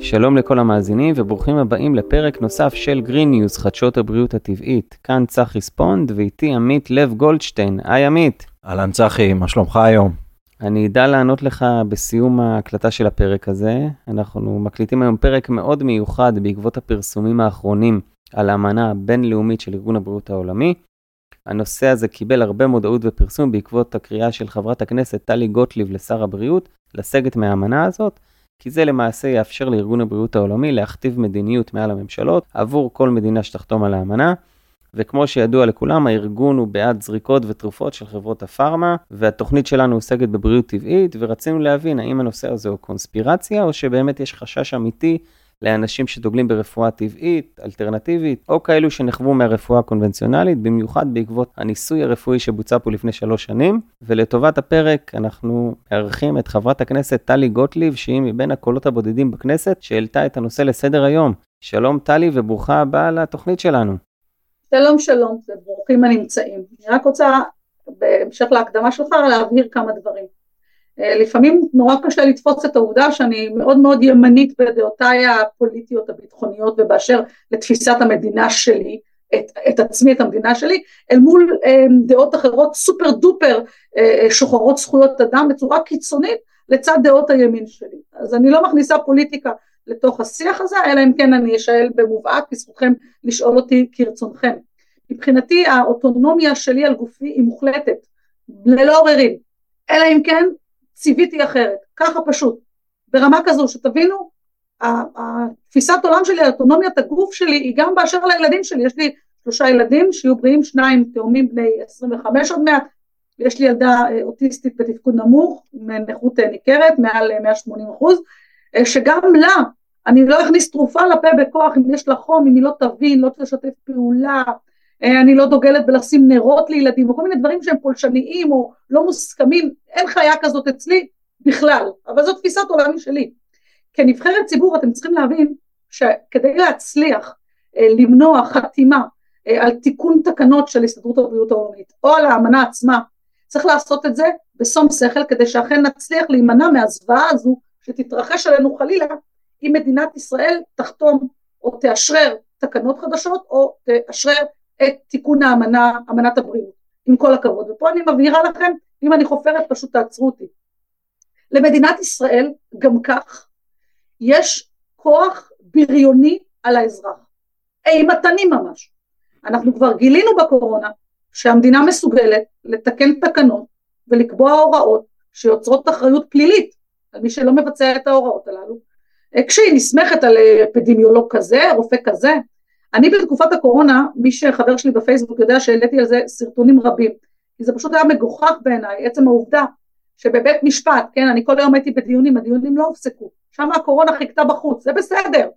שלום לכל המאזינים וברוכים הבאים לפרק נוסף של Green News, חדשות הבריאות הטבעית. כאן צחי ספונד ואיתי עמית לב גולדשטיין. היי עמית. אהלן צחי, מה שלומך היום? אני אדע לענות לך בסיום ההקלטה של הפרק הזה. אנחנו מקליטים היום פרק מאוד מיוחד בעקבות הפרסומים האחרונים על האמנה הבינלאומית של ארגון הבריאות העולמי. הנושא הזה קיבל הרבה מודעות ופרסום בעקבות הקריאה של חברת הכנסת טלי גוטליב לשר הבריאות לסגת מהאמנה הזאת, כי זה למעשה יאפשר לארגון הבריאות העולמי להכתיב מדיניות מעל הממשלות עבור כל מדינה שתחתום על האמנה. וכמו שידוע לכולם, הארגון הוא בעד זריקות ותרופות של חברות הפארמה, והתוכנית שלנו עוסקת בבריאות טבעית, ורצינו להבין האם הנושא הזה הוא קונספירציה, או שבאמת יש חשש אמיתי לאנשים שדוגלים ברפואה טבעית, אלטרנטיבית, או כאלו שנחוו מהרפואה הקונבנציונלית, במיוחד בעקבות הניסוי הרפואי שבוצע פה לפני שלוש שנים. ולטובת הפרק, אנחנו מארחים את חברת הכנסת טלי גוטליב, שהיא מבין הקולות הבודדים בכנסת, שהעלתה את הנושא לסדר היום. שלום טלי וברוכה הבאה לתוכנית שלנו. שלום שלום וברוכים הנמצאים. אני רק רוצה בהמשך להקדמה שלך להבהיר כמה דברים. אה, לפעמים נורא קשה לתפוס את העובדה שאני מאוד מאוד ימנית בדעותיי הפוליטיות הביטחוניות ובאשר לתפיסת המדינה שלי, את, את עצמי, את המדינה שלי, אל מול אה, דעות אחרות סופר דופר אה, שוחרות זכויות אדם בצורה קיצונית לצד דעות הימין שלי. אז אני לא מכניסה פוליטיקה לתוך השיח הזה, אלא אם כן אני אשאל במובהק, בזכותכם לשאול אותי כרצונכם. מבחינתי האוטונומיה שלי על גופי היא מוחלטת, ללא עוררין, אלא אם כן ציוויתי אחרת, ככה פשוט, ברמה כזו שתבינו, התפיסת עולם שלי, האוטונומיית הגוף שלי היא גם באשר לילדים שלי, יש לי שלושה ילדים שיהיו בריאים, שניים תאומים בני 25 עוד מעט, ויש לי ילדה אה, אוטיסטית בתפקוד נמוך, מנכות אה, ניכרת, מעל 180 אה, אחוז, שגם לה אני לא אכניס תרופה לפה בכוח אם יש לה חום, אם היא לא תבין, לא תשתף פעולה, אני לא דוגלת בלשים נרות לילדים, או כל מיני דברים שהם פולשניים או לא מוסכמים, אין חיה כזאת אצלי בכלל, אבל זו תפיסת עולמי שלי. כנבחרת ציבור אתם צריכים להבין שכדי להצליח למנוע חתימה על תיקון תקנות של הסתדרות הבריאות העולמית או על האמנה עצמה, צריך לעשות את זה בשום שכל כדי שאכן נצליח להימנע מהזוועה הזו שתתרחש עלינו חלילה אם מדינת ישראל תחתום או תאשרר תקנות חדשות או תאשרר את תיקון האמנה, אמנת הבריאות, עם כל הכבוד. ופה אני מבהירה לכם, אם אני חופרת פשוט תעצרו אותי. למדינת ישראל, גם כך, יש כוח בריוני על האזרח, אימתני ממש. אנחנו כבר גילינו בקורונה שהמדינה מסוגלת לתקן תקנות ולקבוע הוראות שיוצרות אחריות פלילית על מי שלא מבצע את ההוראות הללו, כשהיא נסמכת על אפידמיולוג כזה, רופא כזה. אני בתקופת הקורונה, מי שחבר שלי בפייסבוק יודע שהעליתי על זה סרטונים רבים, כי זה פשוט היה מגוחך בעיניי, עצם העובדה שבבית משפט, כן, אני כל היום הייתי בדיונים, הדיונים לא הופסקו, שם הקורונה חיכתה בחוץ, זה בסדר,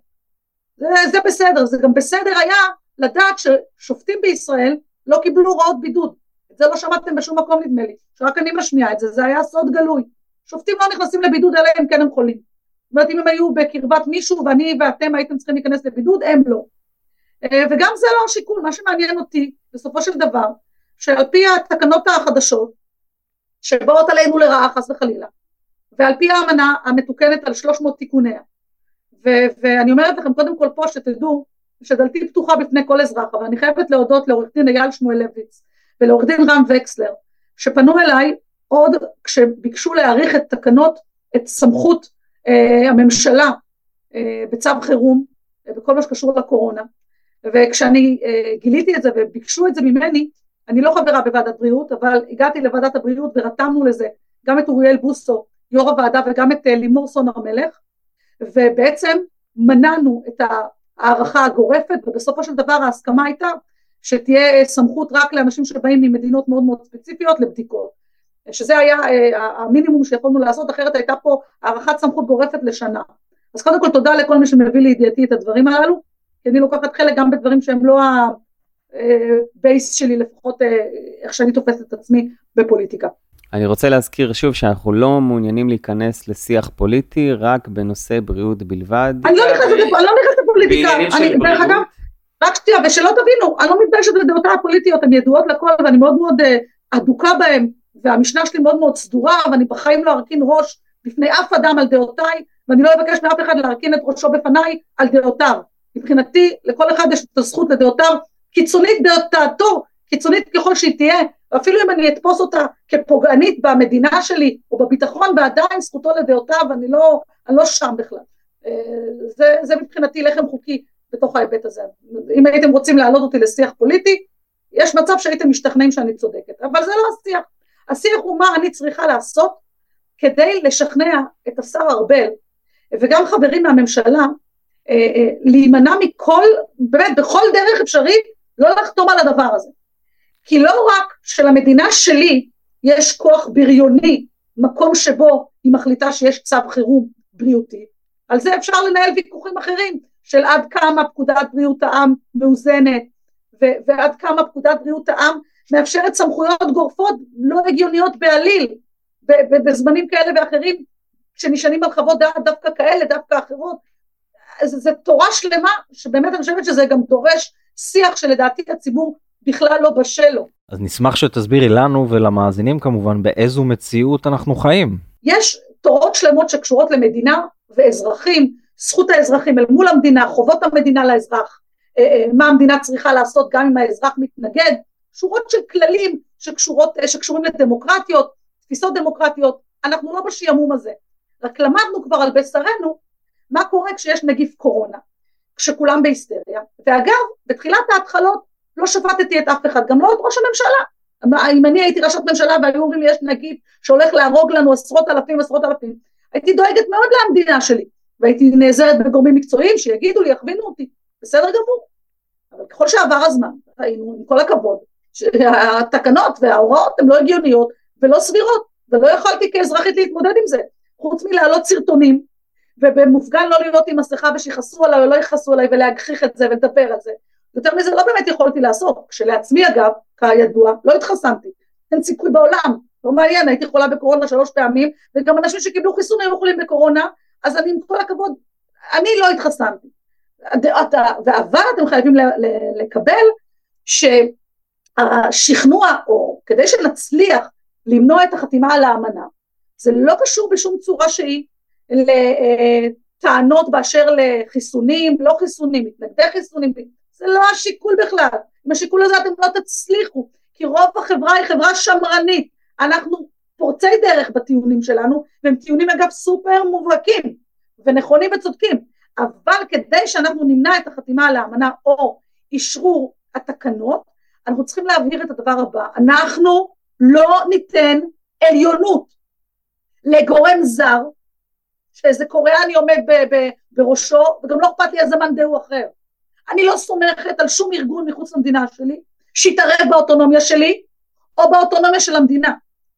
זה, זה בסדר, זה גם בסדר היה לדעת ששופטים בישראל לא קיבלו הוראות בידוד, את זה לא שמעתם בשום מקום נדמה לי, שרק אני משמיעה את זה, זה היה סוד גלוי, שופטים לא נכנסים לבידוד אלא אם כן הם חולים, זאת אומרת אם הם היו בקרבת מישהו ואני ואתם הייתם צריכים להיכנס לבידוד, הם לא. אה, וגם זה לא השיקול, מה שמעניין אותי בסופו של דבר, שעל פי התקנות החדשות, שבאות עלינו לרעה חס וחלילה, ועל פי האמנה המתוקנת על 300 תיקוניה, ו- ואני אומרת לכם קודם כל פה שתדעו שדלתי פתוחה בפני כל אזרח, אבל אני חייבת להודות לעורך דין אייל שמואל לויץ ולעורך דין רם וקסלר, שפנו אליי עוד כשביקשו להאריך את תקנות, את סמכות אה, הממשלה אה, בצו חירום אה, בכל מה שקשור לקורונה, וכשאני גיליתי את זה וביקשו את זה ממני, אני לא חברה בוועדת בריאות, אבל הגעתי לוועדת הבריאות ורתמנו לזה גם את אוריאל בוסו, יו"ר הוועדה, וגם את לימור סון הר מלך, ובעצם מנענו את ההערכה הגורפת, ובסופו של דבר ההסכמה הייתה שתהיה סמכות רק לאנשים שבאים ממדינות מאוד מאוד ספציפיות לבדיקות. שזה היה אה, המינימום שיכולנו לעשות, אחרת הייתה פה הארכת סמכות גורפת לשנה. אז קודם כל תודה לכל מי שמביא לידיעתי את הדברים הללו, כי אני לוקחת חלק גם בדברים שהם לא ה base שלי, לפחות אה, איך שאני תופסת את עצמי בפוליטיקה. אני רוצה להזכיר שוב שאנחנו לא מעוניינים להיכנס לשיח פוליטי, רק בנושא בריאות בלבד. אני לא נכנסת לא לפוליטיקה, דרך אגב, רק שנייה, ושלא תבינו, אני לא מתביישת בדעותיי הפוליטיות, הן ידועות לכל ואני מאוד מאוד אה, אדוקה בהן, והמשנה שלי מאוד מאוד סדורה ואני בחיים לא ארכין ראש בפני אף אדם על דעותיי ואני לא אבקש מאף אחד להרכין את ראשו בפניי על דעותיו. מבחינתי לכל אחד יש את הזכות לדעותיו קיצונית דעתו, קיצונית ככל שהיא תהיה, אפילו אם אני אתפוס אותה כפוגענית במדינה שלי או בביטחון ועדיין זכותו לדעותיו, אני לא, אני לא שם בכלל. אה, זה, זה מבחינתי לחם חוקי בתוך ההיבט הזה. אם הייתם רוצים להעלות אותי לשיח פוליטי, יש מצב שהייתם משתכנעים שאני צודקת, אבל זה לא השיח. השיח הוא מה אני צריכה לעשות כדי לשכנע את השר ארבל וגם חברים מהממשלה להימנע מכל, באמת בכל דרך אפשרית לא לחתום על הדבר הזה. כי לא רק שלמדינה שלי יש כוח בריוני, מקום שבו היא מחליטה שיש צו חירום בריאותי, על זה אפשר לנהל ויכוחים אחרים של עד כמה פקודת בריאות העם מאוזנת ו- ועד כמה פקודת בריאות העם מאפשרת סמכויות גורפות לא הגיוניות בעליל בזמנים כאלה ואחרים שנשענים על חוות דעת דווקא כאלה דווקא אחרות זה, זה תורה שלמה שבאמת אני חושבת שזה גם דורש שיח שלדעתי הציבור בכלל לא בשל לו. אז נשמח שתסבירי לנו ולמאזינים כמובן באיזו מציאות אנחנו חיים. יש תורות שלמות שקשורות למדינה ואזרחים, זכות האזרחים אל מול המדינה, חובות המדינה לאזרח, אה, אה, מה המדינה צריכה לעשות גם אם האזרח מתנגד, שורות של כללים שקשורות, אה, שקשורים לדמוקרטיות, תפיסות דמוקרטיות, אנחנו לא בשעמום הזה, רק למדנו כבר על בשרנו מה קורה כשיש נגיף קורונה, כשכולם בהיסטריה, ואגב בתחילת ההתחלות לא שפטתי את אף אחד, גם לא את ראש הממשלה, אם אני הייתי ראשת ממשלה והיו אומרים לי יש נגיף שהולך להרוג לנו עשרות אלפים עשרות אלפים, הייתי דואגת מאוד למדינה שלי, והייתי נעזרת בגורמים מקצועיים שיגידו לי, יכווינו אותי, בסדר גמור. אבל ככל שעבר הזמן, ראינו, עם כל הכבוד, שהתקנות וההוראות הן לא הגיוניות ולא סבירות, ולא יכולתי כאזרחית להתמודד עם זה, חוץ מלהעלות סרטונים, ובמופגן לא להיות עם מסכה ושיכעסו עליי או לא יכעסו עליי ולהגחיך את זה ולדבר על זה. יותר מזה לא באמת יכולתי לעשות, כשלעצמי אגב, כידוע, לא התחסנתי, אין סיכוי בעולם, לא מעניין, הייתי חולה בקורונה שלוש פעמים, וגם אנשים שקיבלו חיסון היו חולים בקורונה, אז אני עם כל הכבוד, אני לא התחסנתי. אבל אתם חייבים לקבל שהשכנוע, או כדי שנצליח למנוע את החתימה על האמנה, זה לא קשור בשום צורה שהיא לטענות באשר לחיסונים, לא חיסונים, מתנגדי חיסונים, זה לא השיקול בכלל, עם השיקול הזה אתם לא תצליחו, כי רוב החברה היא חברה שמרנית, אנחנו פורצי דרך בטיעונים שלנו, והם טיעונים אגב סופר מובהקים ונכונים וצודקים, אבל כדי שאנחנו נמנע את החתימה על האמנה או אישרור התקנות, אנחנו צריכים להבהיר את הדבר הבא, אנחנו לא ניתן עליונות לגורם זר, שאיזה קוריאני עומד ב- ב- בראשו, וגם לא אכפת לי איזה מאן דהוא אחר. אני לא סומכת על שום ארגון מחוץ למדינה שלי, שיתערב באוטונומיה שלי, או באוטונומיה של המדינה.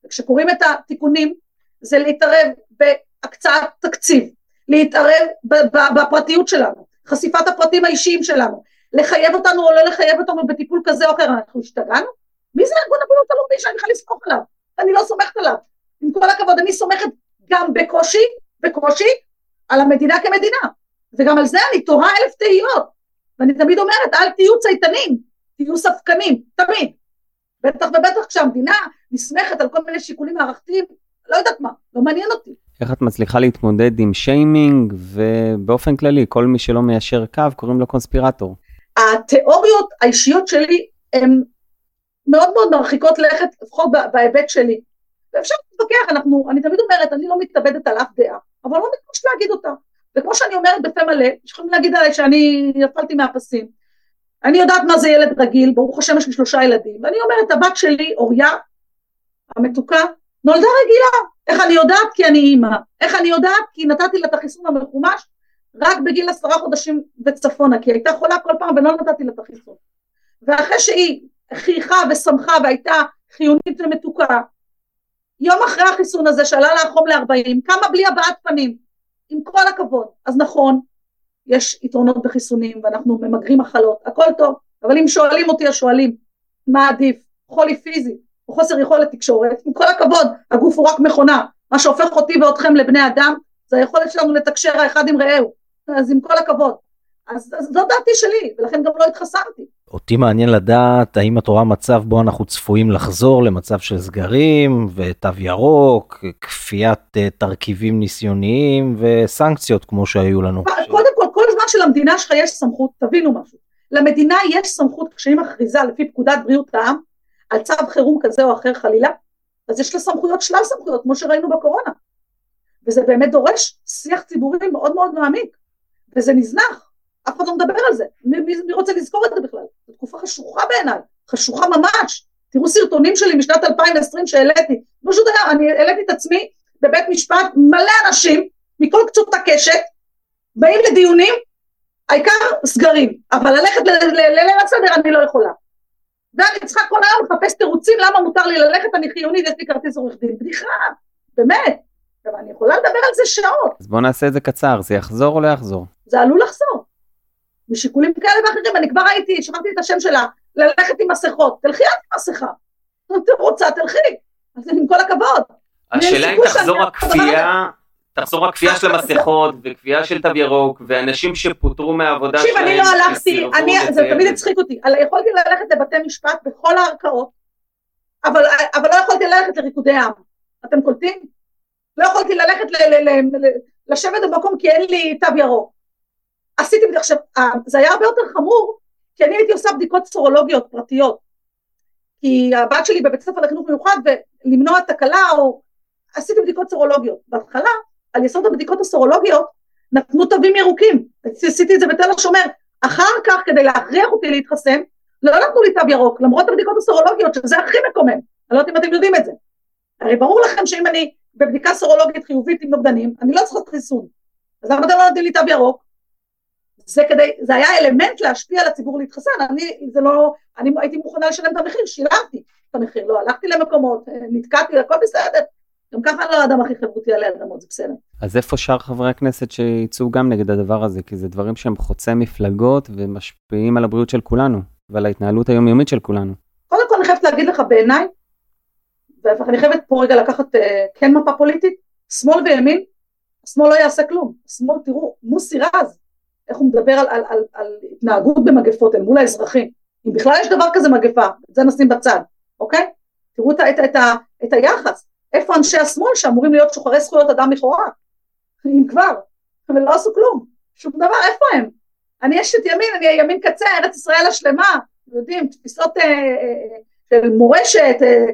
וכשקוראים את התיקונים, זה להתערב בהקצאת תקציב, להתערב בפרטיות שלנו, חשיפת הפרטים האישיים שלנו, לחייב אותנו או לא לחייב אותנו בטיפול כזה או אחר, אנחנו השתגענו? מי זה ארגון הבריאות הלאומי שאני בכלל לסמוך עליו? אני לא סומכת עליו. עם כל הכבוד, אני סומכת גם בקושי, בקושי, על המדינה כמדינה. וגם על זה אני תוהה אלף תהיות. ואני תמיד אומרת, אל תהיו צייתנים, תהיו ספקנים, תמיד. בטח ובטח כשהמדינה נסמכת על כל מיני שיקולים מערכתיים, לא יודעת מה, לא מעניין אותי. איך את מצליחה להתמודד עם שיימינג, ובאופן כללי, כל מי שלא מיישר קו, קוראים לו קונספירטור. התיאוריות האישיות שלי הן מאוד מאוד מרחיקות לכת, לפחות בהיבט שלי. ואפשר להתווכח, אנחנו, אני תמיד אומרת, אני לא מתאבדת על אף דעה, אבל לא מתבייש להגיד אותה. וכמו שאני אומרת בפה מלא, יכולים להגיד עליי שאני נפלתי מהפסים. אני יודעת מה זה ילד רגיל, ברוך השם יש לי שלושה ילדים, ואני אומרת, הבת שלי, אוריה, המתוקה, נולדה רגילה. איך אני יודעת? כי אני אימא. איך אני יודעת? כי נתתי לה את החיסון המחומש רק בגיל עשרה חודשים וצפונה, כי היא הייתה חולה כל פעם ולא נתתי לה את החיסון. ואחרי שהיא חייכה ושמחה והייתה חיונית ומתוקה, יום אחרי החיסון הזה שעלה לה החום ל-40, קמה בלי הבעת פנים, עם כל הכבוד. אז נכון, יש יתרונות בחיסונים ואנחנו ממגרים מחלות, הכל טוב, אבל אם שואלים אותי השואלים מה עדיף, חולי פיזי או חוסר יכולת תקשורת, עם כל הכבוד, הגוף הוא רק מכונה, מה שהופך אותי ואתכם לבני אדם זה היכולת שלנו לתקשר האחד עם רעהו, אז עם כל הכבוד. אז, אז זו דעתי שלי, ולכן גם לא התחסנתי. אותי מעניין לדעת האם את רואה מצב בו אנחנו צפויים לחזור למצב של סגרים ותו ירוק, כפיית אה, תרכיבים ניסיוניים וסנקציות כמו שהיו לנו. קודם כל, כל זמן שלמדינה שלך יש סמכות, תבינו משהו, למדינה יש סמכות כשהיא מכריזה לפי פקודת בריאות העם על צו חירום כזה או אחר חלילה, אז יש לה סמכויות, שלל סמכויות, כמו שראינו בקורונה. וזה באמת דורש שיח ציבורי מאוד מאוד מעמיק, וזה נזנח, אף אחד לא מדבר על זה, מי, מי, מי רוצה לזכור את זה בכלל? זו תקופה חשוכה בעיניי, חשוכה ממש. תראו סרטונים שלי משנת 2020 שהעליתי, פשוט היה, אני העליתי את עצמי בבית משפט, מלא אנשים מכל קצות הקשת, באים לדיונים, העיקר סגרים, אבל ללכת לליל הסדר אני לא יכולה. ואני צריכה כל היום לחפש תירוצים למה מותר לי ללכת, אני חיונית, יש לי כרטיס עורך דין, בדיחה, באמת. אבל אני יכולה לדבר על זה שעות. אז בוא נעשה את זה קצר, זה יחזור או לא יחזור? זה עלול לחזור. משיקולים כאלה ואחרים, אני כבר הייתי, שכחתי את השם שלה, ללכת עם מסכות, תלכי את עם מסכה. אתם רוצה, תלכי. אז עם כל הכבוד. השאלה אם תחזור הכפייה, תחזור הכפייה של המסכות וכפייה של תו ירוק ואנשים שפוטרו מהעבודה שלהם. תקשיב, אני לא הלכתי, אני, זה תמיד הצחיק אותי, יכולתי ללכת לבתי משפט בכל הערכאות, אבל, אבל לא יכולתי ללכת לריקודי עם. אתם קולטים? לא יכולתי ללכת לשבת במקום כי אין לי תו ירוק. עשיתי, עכשיו, אה, זה היה הרבה יותר חמור, כי אני הייתי עושה בדיקות סורולוגיות פרטיות. כי הבת שלי בבית ספר לחינוך מיוחד, ולמנוע תקלה, או עשיתי בדיקות סורולוגיות. בהתחלה, על יסוד הבדיקות הסורולוגיות, נתנו תווים ירוקים. עשיתי את זה בתל השומר. אחר כך, כדי להכריח אותי להתחסן, לא נתנו לי תו ירוק, למרות הבדיקות הסורולוגיות, שזה הכי מקומם. אני לא יודעת אם אתם יודעים את זה. הרי ברור לכם שאם אני בבדיקה סורולוגית חיובית עם נוגדנים, אני לא צריכה חיסון. אז למה אתם לא נותנים לי תו ירוק? זה כדי, זה היה אלמנט להשפיע על הציבור להתחסן, אני, זה לא, אני הייתי מוכנה לשלם את המחיר, שילמתי את המחיר, לא הלכתי למקומות, נתקעתי, הכל בסדר. גם ככה אני לא האדם הכי חברותי עלי אדמות, זה בסדר. אז איפה שאר חברי הכנסת שיצאו גם נגד הדבר הזה? כי זה דברים שהם חוצי מפלגות ומשפיעים על הבריאות של כולנו, ועל ההתנהלות היומיומית של כולנו. קודם כל אני חייבת להגיד לך, בעיניי, ואני חייבת פה רגע לקחת אה, כן מפה פוליטית, שמאל וימין, השמאל לא יעשה כלום. השמאל, תראו, מוסי רז, איך הוא מדבר על, על, על, על התנהגות במגפות אל מול האזרחים. אם בכלל יש דבר כזה מגפה, את זה נשים בצד, אוקיי? תראו את, את, את, את היחס. איפה אנשי השמאל שאמורים להיות שוחרי זכויות אדם לכאורה? אם כבר, אבל לא עשו כלום, שום דבר, איפה הם? אני אשת ימין, אני ימין קצה, ארץ ישראל השלמה, יודעים, תפיסות אה, אה, של מורשת, אה,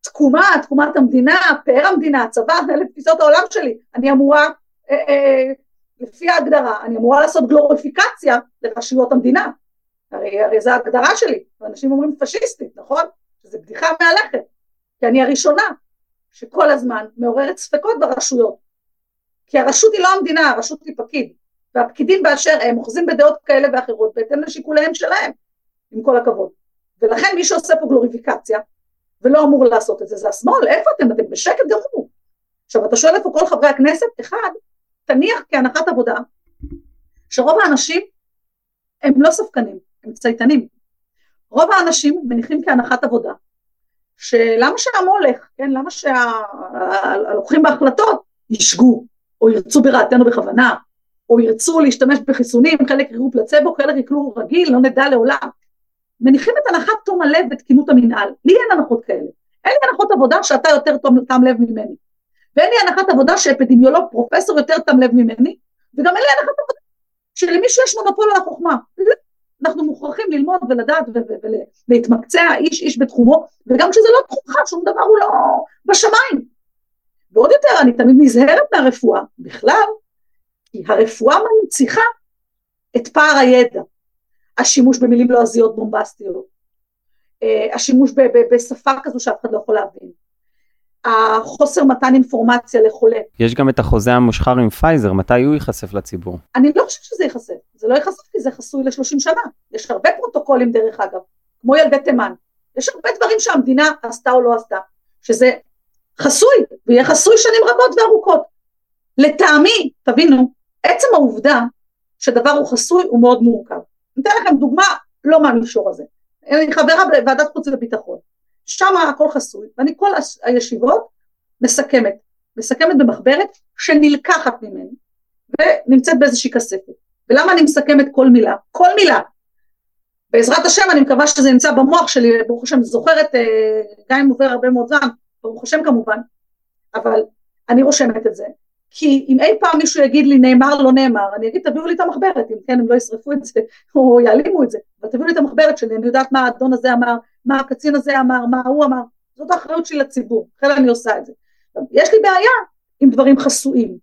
תקומה, תקומת המדינה, פאר המדינה, הצבא, אלה תפיסות העולם שלי, אני אמורה, אה, אה, לפי ההגדרה, אני אמורה לעשות גלוריפיקציה לרשויות המדינה, הרי, הרי זו ההגדרה שלי, ואנשים אומרים פשיסטית, נכון? זו בדיחה מהלכת, כי אני הראשונה שכל הזמן מעוררת ספקות ברשויות, כי הרשות היא לא המדינה, הרשות היא פקיד, והפקידים באשר הם אוחזים בדעות כאלה ואחרות בהתאם לשיקוליהם שלהם, עם כל הכבוד. ולכן מי שעושה פה גלוריפיקציה, ולא אמור לעשות את זה, זה השמאל, איפה אתם? אתם בשקט גמור. עכשיו אתה שואל איפה כל חברי הכנסת, אחד, תניח כהנחת עבודה, שרוב האנשים הם לא ספקנים, הם צייתנים. רוב האנשים מניחים כהנחת עבודה, שלמה שהמולך, כן, למה שהלוקחים בהחלטות ישגו, או ירצו ברעתנו בכוונה, או ירצו להשתמש בחיסונים, חלק יקראו פלצבו, חלק יקראו רגיל, לא נדע לעולם. מניחים את הנחת תום הלב ותקינות המנהל. לי אין הנחות כאלה. אין לי הנחות עבודה שאתה יותר תם לב ממני. ואין לי הנחת עבודה שאפידמיולוג פרופסור יותר תם לב ממני, וגם אין לי הנחת עבודה שלמישהו יש מונופול על החוכמה. אנחנו מוכרחים ללמוד ולדעת ולהתמקצע איש איש בתחומו, וגם כשזה לא תחומך, שום דבר הוא לא בשמיים. ועוד יותר, אני תמיד נזהרת מהרפואה, בכלל, כי הרפואה מנציחה את פער הידע. השימוש במילים לועזיות בומבסטיות, אה, השימוש בשפה כזו שאף אחד לא יכול להבין, החוסר מתן אינפורמציה לחולה. יש גם את החוזה המושחר עם פייזר, מתי הוא ייחשף לציבור? אני לא חושבת שזה ייחשף, זה לא ייחשף כי זה חסוי ל-30 שנה. יש הרבה פרוטוקולים דרך אגב, כמו ילדי תימן. יש הרבה דברים שהמדינה עשתה או לא עשתה, שזה חסוי, ויהיה חסוי שנים רבות וארוכות. לטעמי, תבינו, עצם העובדה שדבר הוא חסוי הוא מאוד מורכב. אני אתן לכם דוגמה לא מהמישור הזה. אני חברה בוועדת חוץ וביטחון. שם הכל חסוי, ואני כל הישיבות מסכמת. מסכמת במחברת שנלקחת ממני ונמצאת באיזושהי כספת. ולמה אני מסכמת כל מילה? כל מילה. בעזרת השם אני מקווה שזה נמצא במוח שלי, ברוך השם זוכרת, אה, גם אם עובר הרבה מאוד זמן, ברוך השם כמובן, אבל אני רושמת את זה, כי אם אי פעם מישהו יגיד לי נאמר לא נאמר, אני אגיד תביאו לי את המחברת, אם כן הם לא ישרפו את זה או יעלימו את זה, אבל תביאו לי את המחברת שלי, אני יודעת מה האדון הזה אמר, מה הקצין הזה אמר, מה הוא אמר, זאת האחריות שלי לציבור, לכן אני עושה את זה. יש לי בעיה עם דברים חסויים,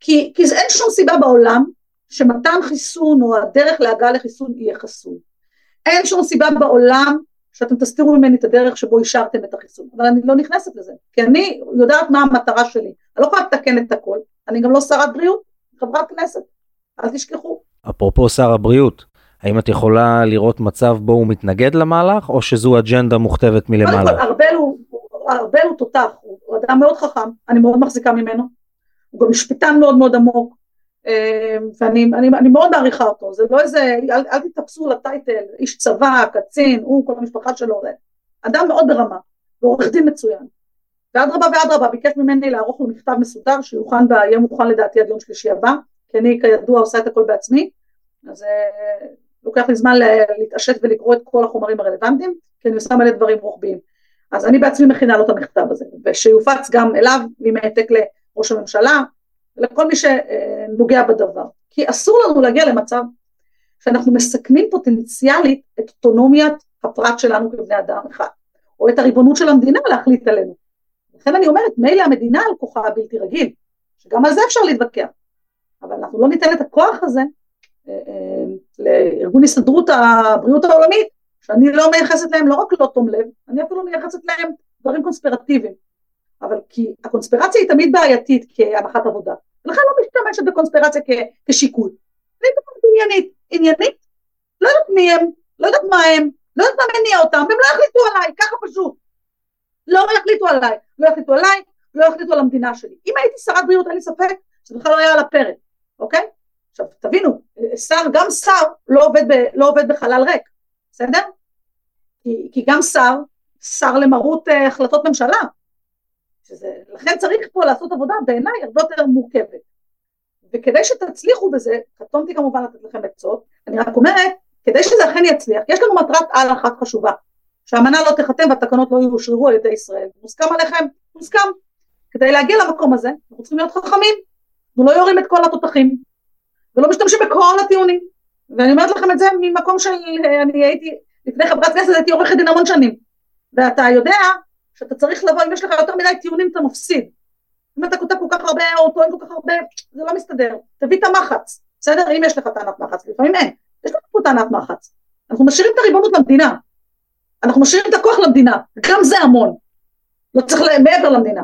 כי, כי אין שום סיבה בעולם שמתן חיסון או הדרך להגעה לחיסון יהיה חסוי. אין שום סיבה בעולם שאתם תסתירו ממני את הדרך שבו אישרתם את החיסון, אבל אני לא נכנסת לזה, כי אני יודעת מה המטרה שלי, אני לא יכולה לתקן את הכל, אני גם לא שרת בריאות, חברת כנסת, אל תשכחו. אפרופו שר הבריאות, האם את יכולה לראות מצב בו הוא מתנגד למהלך, או שזו אג'נדה מוכתבת מלמעלה? קודם כל, ארבל הוא, ארבל הוא תותח, הוא אדם מאוד חכם, אני מאוד מחזיקה ממנו, הוא גם משפטן מאוד מאוד עמוק, אמ, ואני אני, אני מאוד מעריכה אותו, זה לא איזה, אל, אל תתפסו לטייטל, איש צבא, קצין, הוא, כל המשפחה שלו, אדם מאוד ברמה, ועורך דין מצוין. ואדרבה ואדרבה, ביקש ממני לערוך לו מכתב מסודר שיוכן, יהיה מוכן לדעתי עד יום שלישי הבא, כי אני כידוע עושה את הכל בעצמי, אז אה, לוקח לי זמן להתעשת ולקרוא את כל החומרים הרלוונטיים, כי אני עושה מלא דברים רוחביים. אז אני בעצמי מכינה לו את המכתב הזה, ושיופץ גם אליו, עם העתק לראש הממשלה, לכל מי שנוגע בדבר. כי אסור לנו להגיע למצב שאנחנו מסכנים פוטנציאלית את אוטונומיית הפרט שלנו כבני אדם אחד, או את הריבונות של המדינה להחליט עלינו. לכן אני אומרת, מילא המדינה על כוחה הבלתי רגיל, שגם על זה אפשר להתווכח, אבל אנחנו לא ניתן את הכוח הזה אה, אה, לארגון הסתדרות הבריאות העולמית, שאני לא מייחסת להם לא רק לא תום לב, אני אפילו מייחסת להם דברים קונספירטיביים. אבל כי הקונספירציה היא תמיד בעייתית כהנחת עבודה. ולכן לא משתמשת בקונספירציה כשיקול. אני מדברת עניינית, עניינית, לא יודעת מי הם, לא יודעת מה הם, לא יודעת מה מניע אותם, והם לא יחליטו עליי, ככה פשוט. לא יחליטו עליי, לא יחליטו עליי, לא יחליטו על המדינה שלי. אם הייתי שרת בריאות, אין לי ספק שזה לא היה על הפרק, אוקיי? עכשיו תבינו, שר, גם שר לא עובד, ב, לא עובד בחלל ריק, בסדר? כי, כי גם שר, שר למרות uh, החלטות ממשלה, שזה, לכן צריך פה לעשות עבודה בעיניי הרבה יותר מורכבת. וכדי שתצליחו בזה, קטונתי כמובן לתת לכם עצות, אני רק אומרת, כדי שזה אכן יצליח, יש לנו מטרת על אחת חשובה, שהאמנה לא תיחתם והתקנות לא יאושררו על ידי ישראל. מוסכם עליכם? מוסכם. כדי להגיע למקום הזה, אנחנו צריכים להיות חכמים, אנחנו לא יורים את כל התותחים, ולא משתמשים בכל הטיעונים. ואני אומרת לכם את זה ממקום של, אני הייתי, לפני חברת כנסת הייתי עורכת דין המון שנים, ואתה יודע שאתה צריך לבוא, אם יש לך יותר מדי טיעונים אתה מפסיד. אם אתה כותב כל כך הרבה או טוען כל כך הרבה, זה לא מסתדר. תביא את המחץ, בסדר? אם יש לך טענת מחץ, לפעמים אין. יש לך פה טענת מחץ. אנחנו משאירים את הריבונות למדינה. אנחנו משאירים את הכוח למדינה. גם זה המון. לא צריך מעבר למדינה.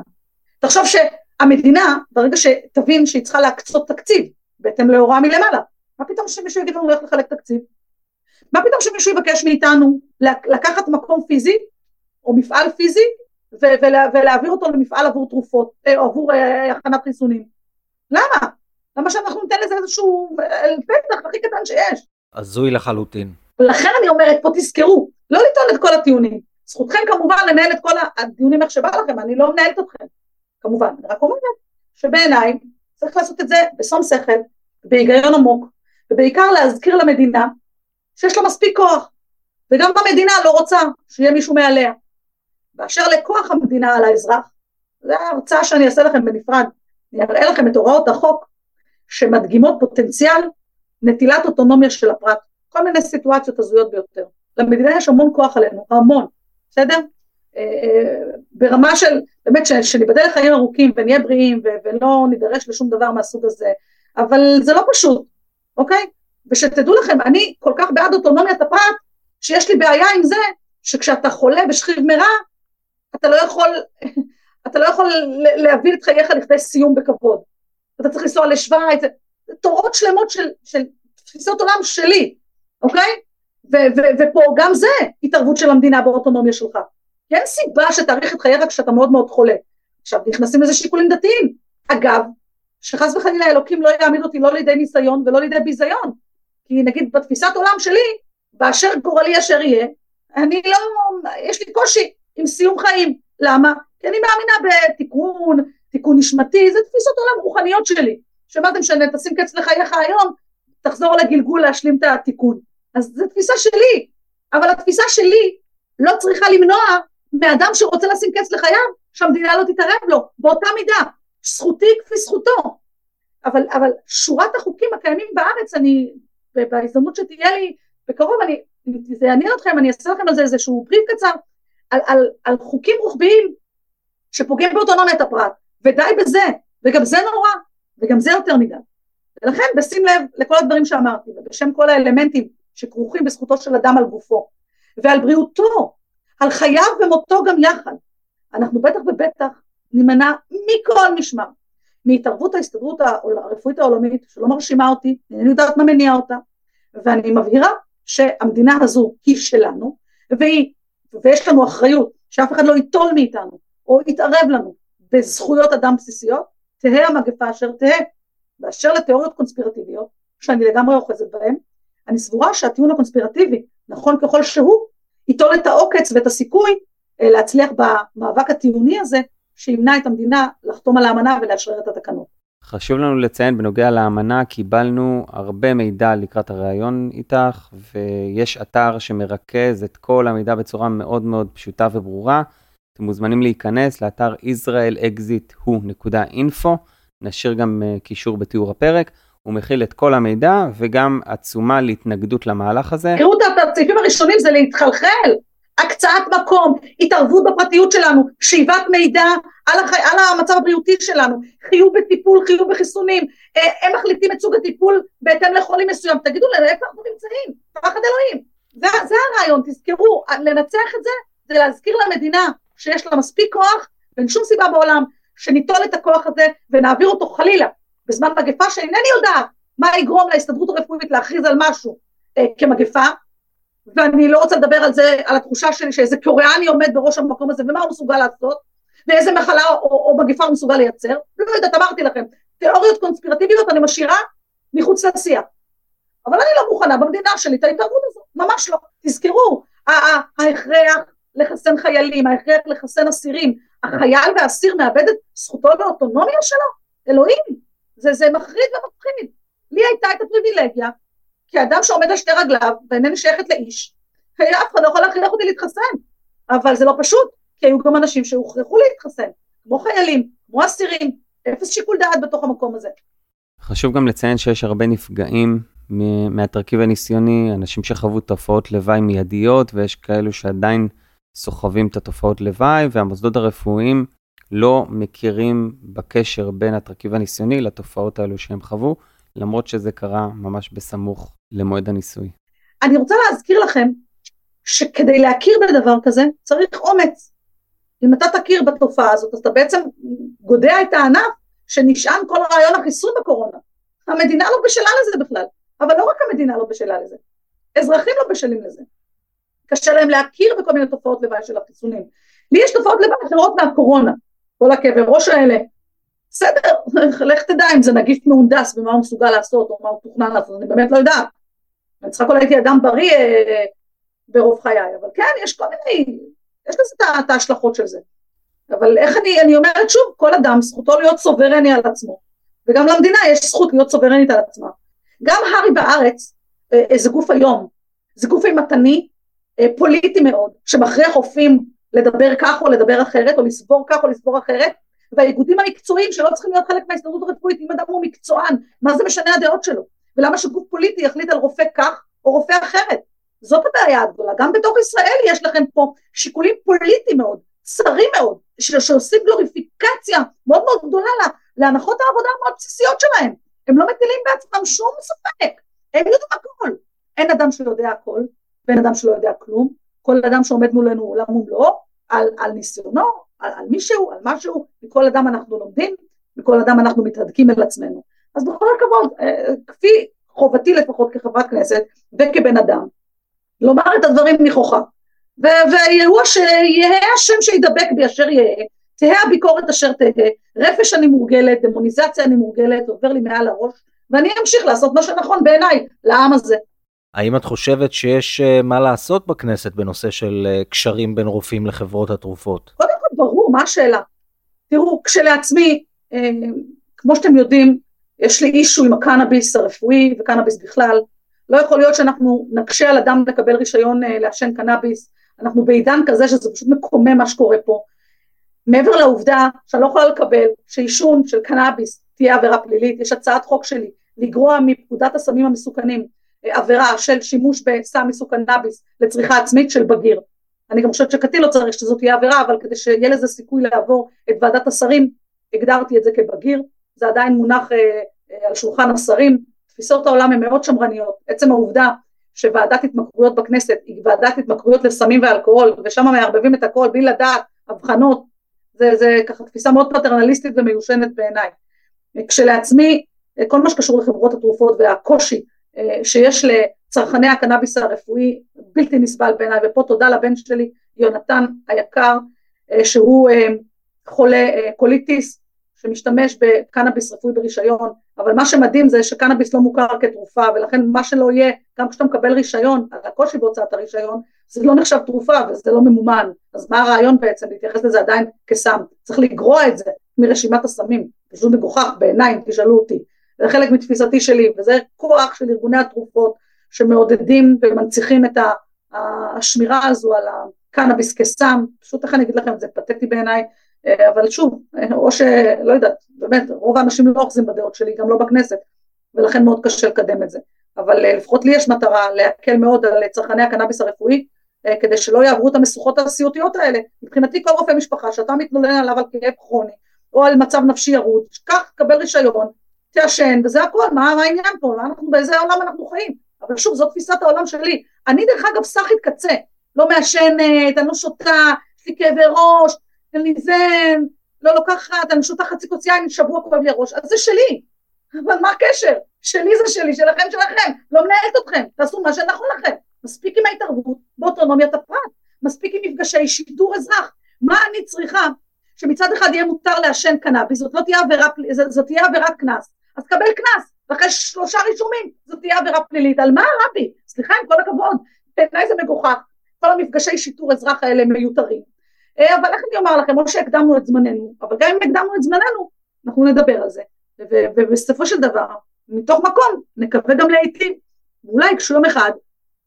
תחשוב שהמדינה, ברגע שתבין שהיא צריכה להקצות תקציב, בהתאם להוראה מלמעלה, מה פתאום שמישהו יגיד לנו איך לחלק תקציב? מה פתאום שמישהו יבקש מאיתנו לקחת מקום פיזי, או מפעל פיזי, ולהעביר אותו למפעל עבור תרופות, אה, או עבור אה, הכנת חיסונים. למה? למה שאנחנו ניתן לזה איזשהו אה, פתח הכי קטן שיש? הזוי לחלוטין. לכן אני אומרת, פה תזכרו, לא לטעון את כל הטיעונים. זכותכם כמובן לנהל את כל הדיונים איך שבא לכם, אני לא מנהלת אתכם, כמובן. אני רק אומרת שבעיניי צריך לעשות את זה בשום שכל, בהיגיון עמוק, ובעיקר להזכיר למדינה שיש לה מספיק כוח, וגם המדינה לא רוצה שיהיה מישהו מעליה. באשר לכוח המדינה על האזרח, זו ההרצאה שאני אעשה לכם בנפרד, אני אראה לכם את הוראות החוק שמדגימות פוטנציאל נטילת אוטונומיה של הפרט, כל מיני סיטואציות הזויות ביותר. למדינה יש המון כוח עלינו, המון, בסדר? אה, אה, ברמה של, באמת, שניבדל לחיים ארוכים ונהיה בריאים ולא נידרש לשום דבר מהסוג הזה, אבל זה לא פשוט, אוקיי? ושתדעו לכם, אני כל כך בעד אוטונומיית הפרט, שיש לי בעיה עם זה שכשאתה חולה בשכיב מרע, אתה לא יכול, אתה לא יכול להביא את חייך לכדי סיום בכבוד. אתה צריך לנסוע לשוויץ, תורות שלמות של, של תפיסות עולם שלי, אוקיי? ו- ו- ופה גם זה התערבות של המדינה באוטונומיה שלך. אין סיבה שתאריך את חייך כשאתה מאוד מאוד חולה. עכשיו נכנסים לזה שיקולים דתיים. אגב, שחס וחלילה אלוקים לא יעמיד אותי לא לידי ניסיון ולא לידי ביזיון. כי נגיד בתפיסת עולם שלי, באשר גורלי אשר יהיה, אני לא, יש לי קושי עם סיום חיים. למה? כי אני מאמינה בתיקון, תיקון נשמתי, זה תפיסות עולם רוחניות שלי. שמה זה קץ לחייך היום, תחזור לגלגול להשלים את התיקון. אז זו תפיסה שלי, אבל התפיסה שלי לא צריכה למנוע מאדם שרוצה לשים קץ לחייו, שהמדינה לא תתערב לו, באותה מידה, זכותי כפי זכותו. אבל, אבל שורת החוקים הקיימים בארץ, אני, בהזדמנות שתהיה לי בקרוב, אני, זה יעניין אתכם, אני אעשה לכם על זה איזשהו בריף קצר, על, על, על חוקים רוחביים שפוגעים באוטונומיית הפרט, ודי בזה, וגם זה נורא, וגם זה יותר מדי. ולכן בשים לב לכל הדברים שאמרתי, ובשם כל האלמנטים שכרוכים בזכותו של אדם על גופו, ועל בריאותו, על חייו ומותו גם יחד, אנחנו בטח ובטח נימנע מכל משמר, מהתערבות ההסתדרות הרפואית העולמית, שלא מרשימה אותי, אינני יודעת מה מניע אותה, ואני מבהירה שהמדינה הזו היא שלנו, והיא, ויש לנו אחריות שאף אחד לא ייטול מאיתנו, או יתערב לנו בזכויות אדם בסיסיות, תהא המגפה אשר תהא. באשר לתיאוריות קונספירטיביות, שאני לגמרי אוחזת בהן, אני סבורה שהטיעון הקונספירטיבי, נכון ככל שהוא, ייטול את העוקץ ואת הסיכוי אה, להצליח במאבק הטיעוני הזה, שימנע את המדינה לחתום על האמנה ולאשרר את התקנות. חשוב לנו לציין בנוגע לאמנה, קיבלנו הרבה מידע לקראת הריאיון איתך, ויש אתר שמרכז את כל המידע בצורה מאוד מאוד פשוטה וברורה. אתם מוזמנים להיכנס לאתר israelexithu.info, נשאיר גם uh, קישור בתיאור הפרק, הוא מכיל את כל המידע וגם עצומה להתנגדות למהלך הזה. תראו את הסעיפים הראשונים זה להתחלחל, הקצאת מקום, התערבות בפרטיות שלנו, שאיבת מידע על, הח... על המצב הבריאותי שלנו, חיוב בטיפול, חיוב בחיסונים, אה, הם מחליטים את סוג הטיפול בהתאם לחולים מסוים, תגידו לנו איפה אנחנו נמצאים, פחד אלוהים, זה, זה הרעיון, תזכרו, לנצח את זה זה להזכיר למדינה שיש לה מספיק כוח, ואין שום סיבה בעולם שניטול את הכוח הזה ונעביר אותו חלילה בזמן מגפה שאינני יודעת מה יגרום להסתדרות הרפואית להכריז על משהו אה, כמגפה ואני לא רוצה לדבר על זה, על התחושה שלי שאיזה קוריאני עומד בראש המקום הזה ומה הוא מסוגל לעשות ואיזה מחלה או, או מגפה הוא מסוגל לייצר, לא יודעת, אמרתי לכם, תיאוריות קונספירטיביות אני משאירה מחוץ לשיח. אבל אני לא מוכנה במדינה שלי את ההתערבות הזו, ממש לא. תזכרו, ההכרח לחסן חיילים, ההכרח לחסן אסירים, החייל והאסיר מאבד את זכותו לאוטונומיה שלו? אלוהים, זה, זה מחריד ומפחיד. לי הייתה את הפריבילגיה, כאדם שעומד על שתי רגליו, ואינני שייכת לאיש, אף אחד לא יכול להכריח אותי להתחסן, אבל זה לא פשוט, כי היו גם אנשים שהוכרחו להתחסן, כמו חיילים, כמו אסירים, אפס שיקול דעת בתוך המקום הזה. חשוב גם לציין שיש הרבה נפגעים מהתרכיב הניסיוני, אנשים שחוו תופעות לוואי מיידיות, ויש כאלו שעדיין סוחבים את התופעות לוואי, והמוסדות הרפואיים לא מכירים בקשר בין התרכיב הניסיוני לתופעות האלו שהם חוו, למרות שזה קרה ממש בסמוך למועד הניסוי. אני רוצה להזכיר לכם שכדי להכיר בדבר כזה צריך אומץ. אם אתה תכיר בתופעה הזאת, אז אתה בעצם גודע את הענף שנשען כל רעיון החיסון בקורונה. המדינה לא בשלה לזה בכלל, אבל לא רק המדינה לא בשלה לזה, אזרחים לא בשלים לזה. קשה להם להכיר בכל מיני תופעות לוואי של החיסונים. לי יש תופעות לוואי אחרות מהקורונה, כל הכאבי ראש האלה. בסדר, לך תדע אם זה נגיף מהונדס ומה הוא מסוגל לעשות או מה הוא תוכנן לעשות, אני באמת לא יודעת. אני צריכה כל הייתי אדם בריא אה, ברוב חיי, אבל כן, יש כל מיני, יש לזה את ההשלכות של זה. אבל איך אני, אני אומרת שוב, כל אדם זכותו להיות סוברני על עצמו, וגם למדינה יש זכות להיות סוברנית על עצמה. גם הארי בארץ, אה, זה גוף היום, זה גוף אימתני, אה, פוליטי מאוד, שמכריח רופאים לדבר כך או לדבר אחרת, או לסבור כך או לסבור אחרת, והאיגודים המקצועיים שלא צריכים להיות חלק מההסתדרות הרפואית, אם אדם הוא מקצוען, מה זה משנה הדעות שלו? ולמה שגוף פוליטי יחליט על רופא כך או רופא אחרת? זאת הבעיה הגדולה, גם בתוך ישראל יש לכם פה שיקולים פוליטיים מאוד, צרים מאוד, שעושים גלוריפיקציה מאוד מאוד גדולה להנחות העבודה המאוד בסיסיות שלהם, הם לא מטילים בעצמם שום ספק, הם יודעים הכל, אין אדם שיודע הכל, ואין אדם שלא יודע כלום, כל אדם שעומד מולנו עולם ומלואו, על, על ניסיונו, על, על מישהו, על משהו, מכל אדם אנחנו לומדים, מכל אדם אנחנו מתהדקים אל עצמנו. אז בכל הכבוד, אה, כפי חובתי לפחות כחברת כנסת וכבן אדם, לומר את הדברים נכוחה. ויהיה השם שידבק בי אשר יהיה, תהא הביקורת אשר תהא, רפש אני מורגלת, דמוניזציה אני מורגלת, עובר לי מעל הראש, ואני אמשיך לעשות מה שנכון בעיניי, לעם הזה. האם את חושבת שיש אה, מה לעשות בכנסת בנושא של אה, קשרים בין רופאים לחברות התרופות? קודם כל ברור, מה השאלה? תראו, כשלעצמי, אה, כמו שאתם יודעים, יש לי אישו עם הקנאביס הרפואי וקנאביס בכלל, לא יכול להיות שאנחנו נקשה על אדם לקבל רישיון לעשן קנאביס, אנחנו בעידן כזה שזה פשוט מקומם מה שקורה פה. מעבר לעובדה שאני לא יכולה לקבל שעישון של קנאביס תהיה עבירה פלילית, יש הצעת חוק שלי לגרוע מפקודת הסמים המסוכנים עבירה של שימוש בסם מסוג קנאביס לצריכה עצמית של בגיר. אני גם חושבת שקטין לא צריך שזאת תהיה עבירה, אבל כדי שיהיה לזה סיכוי לעבור את ועדת השרים, הגדרתי את זה כבגיר, זה עדיין מונח אה, אה, על שולחן השרים, תפיסות העולם הן מאוד שמרניות, עצם העובדה שוועדת התמכרויות בכנסת היא ועדת התמכרויות לסמים ואלכוהול, ושם מערבבים את הכל בלי לדעת הבחנות, זה, זה ככה תפיסה מאוד פטרנליסטית ומיושנת בעיניי. כשלעצמי, כל מה שקשור לחברות התרופות והקושי אה, שיש לצרכני הקנאביס הרפואי בלתי נסבל בעיניי, ופה תודה לבן שלי, יונתן היקר, אה, שהוא אה, חולה קוליטיס, שמשתמש בקנאביס רפואי ברישיון, אבל מה שמדהים זה שקנאביס לא מוכר כתרופה, ולכן מה שלא יהיה, גם כשאתה מקבל רישיון, הקושי בהוצאת הרישיון, זה לא נחשב תרופה וזה לא ממומן, אז מה הרעיון בעצם? להתייחס לזה עדיין כסם? צריך לגרוע את זה מרשימת הסמים, פשוט מגוחך בעיניי תשאלו אותי, זה חלק מתפיסתי שלי, וזה כוח של ארגוני התרופות שמעודדים ומנציחים את השמירה הזו על הקנאביס כסם, פשוט איך אני אגיד לכם, זה פתטי בעיניי, אה, אבל שוב, או שלא יודעת, באמת, רוב האנשים לא אוחזים בדעות שלי, גם לא בכנסת, ולכן מאוד קשה לקדם את זה. אבל אה, לפחות לי יש מטרה להקל מאוד על צרכני הקנאביס הרפואי, אה, כדי שלא יעברו את המשוכות הסיוטיות האלה. מבחינתי כל רופא משפחה שאתה מתלונן עליו על כאב כרוני, או על מצב נפשי ירוד, קח, קבל רישיון, תעשן, וזה הכל, מה, העניין פה, אנחנו, באיזה עולם אנחנו חיים? אבל שוב, זו תפיסת העולם שלי. אני דרך אגב סאחית קצה, לא מעשנת, אני לא שותה, יש לי כאבי ראש, אין לי זה, לא לוקחת, אני שותה חצי כוס יין, שבוע כואב לי הראש, אז זה שלי. אבל מה הקשר? שלי זה שלי, שלכם שלכם, לא מנהלת אתכם, תעשו מה שנכון לכם. מספיק עם ההתערבות באוטונומיית הפרט, מספיק עם מפגשי שיטור אזרח. מה אני צריכה שמצד אחד יהיה מותר לעשן קנאביס, זאת לא זאת תהיה עבירת קנס, אז קבל קנס, ואחרי שלושה רישומים זאת תהיה עבירה פלילית, על מה רבי? סליחה עם כל הכבוד, בעיניי זה מגוחך, כל המפגשי שיטור אזרח האלה מיותרים. אה, אבל איך אני אומר לכם, או שהקדמנו את זמננו, אבל גם אם הקדמנו את זמננו, אנחנו נדבר על זה, ובסופו של דבר, מתוך מקום, נקווה גם להיטיב, ואולי כשיום אחד,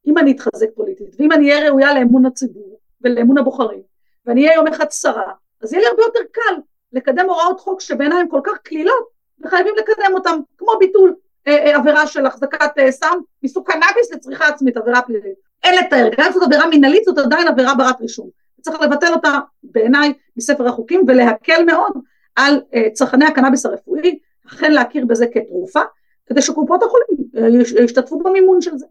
אם אני אתחזק פוליטית, ואם אני אהיה ראויה לאמון הציבור ולאמון הבוחרים, ואני אהיה יום אחד שרה, אז יהיה לי הרבה יותר קל לקדם הוראות חוק שבעיניי הן כל כך קלילות, וחייבים לקדם אותם, כמו ביטול אה, אה, עבירה של החזקת אה, סם מסוג קנאביס לצריכה עצמית, עבירה פלילית. אין לתאר, גם זאת עבירה מנהלית זאת עדיין עבירה ברת רישום. צריך לבטל אותה בעיניי מספר החוקים ולהקל מאוד על אה, צרכני הקנאביס הרפואי, אכן להכיר בזה כתרופה, כדי שקופות החולים אה, ישתתפו במימון של זה,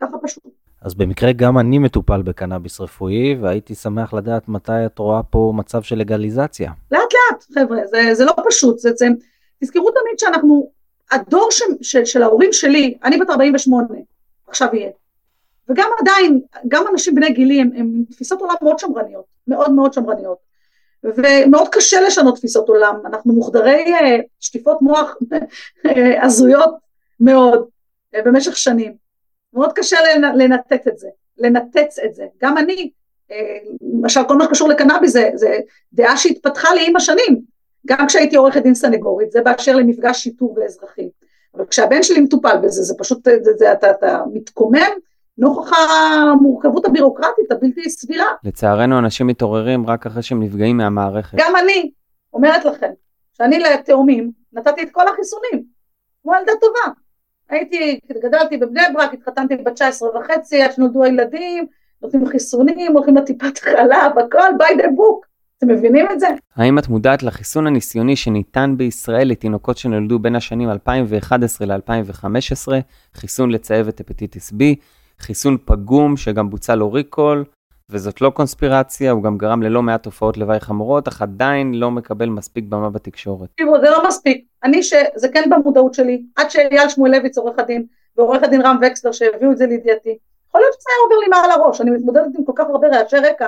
ככה פשוט. אז במקרה גם אני מטופל בקנאביס רפואי, והייתי שמח לדעת מתי את רואה פה מצב של לגליזציה. לאט לאט, חבר'ה, זה, זה לא פשוט, זה, זה, תזכרו תמיד שאנחנו, הדור ש, של, של ההורים שלי, אני בת 48, עכשיו יהיה, וגם עדיין, גם אנשים בני גילי הם, הם תפיסות עולם מאוד שמרניות, מאוד מאוד שמרניות, ומאוד קשה לשנות תפיסות עולם, אנחנו מוחדרי uh, שטיפות מוח אה, הזויות מאוד uh, במשך שנים, מאוד קשה לנתץ את זה, לנתץ את זה, גם אני, למשל כל מה שקשור לקנאביס זה, זה דעה שהתפתחה לי עם השנים, גם כשהייתי עורכת דין סנגורית, זה באשר למפגש שיטור ואזרחי. אבל כשהבן שלי מטופל בזה, זה פשוט, זה, זה, אתה, אתה מתקומם נוכח המורכבות הבירוקרטית הבלתי סבירה. לצערנו אנשים מתעוררים רק אחרי שהם נפגעים מהמערכת. גם אני אומרת לכם, שאני לתאומים נתתי את כל החיסונים, כמו ילדה טובה. הייתי, גדלתי בבני ברק, התחתנתי בת 19 וחצי, עד שנולדו הילדים, נותנים חיסונים, הולכים לטיפת חלב, הכל by the book. אתם מבינים את זה? האם את מודעת לחיסון הניסיוני שניתן בישראל לתינוקות שנולדו בין השנים 2011 ל-2015, חיסון לצהבת הפטיטיס B, חיסון פגום שגם בוצע לו ריקול, וזאת לא קונספירציה, הוא גם גרם ללא מעט תופעות לוואי חמורות, אך עדיין לא מקבל מספיק במה בתקשורת. תראו, זה לא מספיק. אני, שזה כן במודעות שלי, עד שאייל שמואלביץ עורך הדין, ועורך הדין רם וקסלר שהביאו את זה לידיעתי, יכול להיות שזה היה עובר לי מעל הראש, אני מתמודדת עם כל כך הרבה רעשי רקע,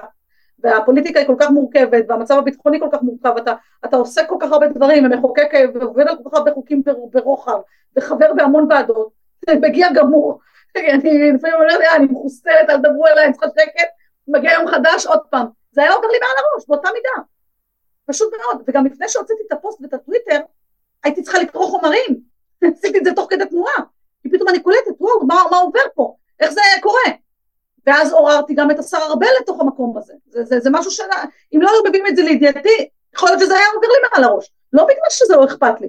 והפוליטיקה היא כל כך מורכבת, והמצב הביטחוני כל כך מורכב, אתה, אתה עושה כל כך הרבה דברים, ומחוקק ועובד על כל כך הרבה חוקים ברוחב, וחבר בהמון ועדות, מגיע גמור, אני לפעמים אומרת, אני מחוסרת, אל תדברו אליי, אני צריכה שקט, מגיע יום חדש, עוד פעם, זה היה עובר לי מעל הראש, באותה מידה, פשוט מאוד, וגם לפני שהוצאתי את הפוסט ואת הטוויטר, הייתי צריכה לקרוא חומרים, עשיתי את זה תוך כדי תנועה, כי פתאום אני קולטת, וואו, מה, מה עובר פה, איך זה קורה. ואז עוררתי גם את השר ארבל לתוך המקום הזה. זה, זה, זה משהו שאם לא היו מביאים את זה לידיעתי, יכול להיות שזה היה עובר לי מעל הראש. לא בגלל שזה לא אכפת לי.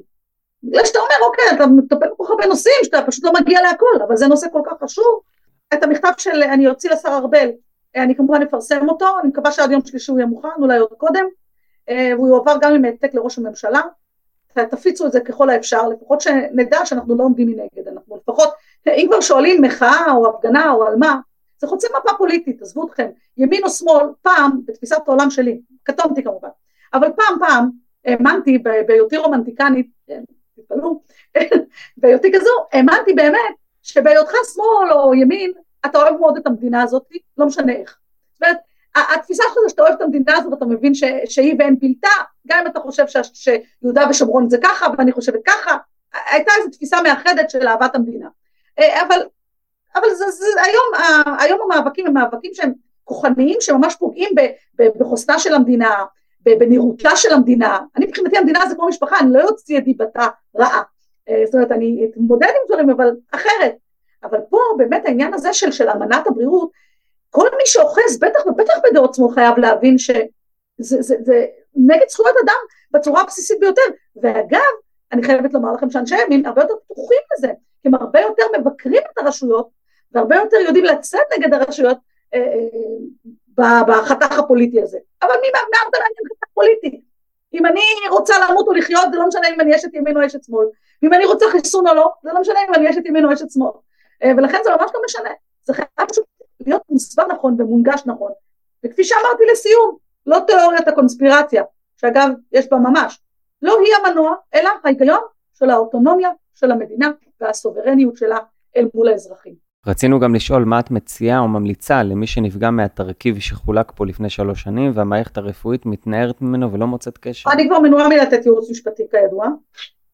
בגלל שאתה אומר, אוקיי, אתה מטפל בכל כך הרבה נושאים, שאתה פשוט לא מגיע להכל, אבל זה נושא כל כך חשוב. את המכתב של אני אוציא לשר ארבל, אני כמובן אפרסם אותו, אני מקווה שעד יום שלישי הוא יהיה מוכן, אולי עוד קודם, אה, והוא יועבר גם עם העתק לראש הממשלה. תפיצו את זה ככל האפשר, לפחות שנדע שאנחנו לא עומדים מנגד, אנחנו לפחות, אם כבר שואלים מחאה או הפגנה או על מה, זה חוצה מפה פוליטית, עזבו אתכם, ימין או שמאל, פעם, בתפיסת העולם שלי, קטונתי כמובן, אבל פעם פעם האמנתי בהיותי רומנטיקנית, כן, תתפלאו, בהיותי כזו, האמנתי באמת שבהיותך שמאל או ימין, אתה אוהב מאוד את המדינה הזאת, לא משנה איך. זאת אומרת, התפיסה שלך זה שאתה אוהב את המדינה הזאת ואתה מבין ש, שהיא ואין בלתה, גם אם אתה חושב ש, שיהודה ושומרון זה ככה ואני חושבת ככה, הייתה איזו תפיסה מאחדת של אהבת המדינה. אה, אבל, אבל זה, זה, היום, היום המאבקים הם מאבקים שהם כוחניים, שממש פוגעים בחוסנה של המדינה, בנראותה של המדינה. אני מבחינתי המדינה זה כמו משפחה, אני לא אוציא את דיבתה רעה. אה, זאת אומרת, אני אתמודד עם דברים, אבל אחרת. אבל פה באמת העניין הזה של, של אמנת הבריאות, כל מי שאוחז, בטח ובטח בדעות שמאל חייב להבין שזה זה, זה, נגד זכויות אדם בצורה הבסיסית ביותר. ואגב, אני חייבת לומר לכם שאנשי ימין הרבה יותר פתוחים לזה, הם הרבה יותר מבקרים את הרשויות, והרבה יותר יודעים לצאת נגד הרשויות אה, אה, בחתך הפוליטי הזה. אבל מי זה מעניין חתך פוליטי? אם אני רוצה למות או לחיות, זה לא משנה אם אני אשת ימין או אשת שמאל. ואם אני רוצה חיסון או לא, זה לא משנה אם אני אשת ימין או אשת שמאל. אה, ולכן זה ממש לא משנה. זה חייב פשוט להיות מוסבר נכון ומונגש נכון. וכפי שאמרתי לסיום, לא תיאוריית הקונספירציה, שאגב יש בה ממש, לא היא המנוע, אלא ההיגיון של האוטונומיה של המדינה והסוברניות שלה אל מול האזרחים. רצינו גם לשאול מה את מציעה או ממליצה למי שנפגע מהתרכיב שחולק פה לפני שלוש שנים והמערכת הרפואית מתנערת ממנו ולא מוצאת קשר. אני כבר מנועה מלתת ייעוץ משפטי כידוע,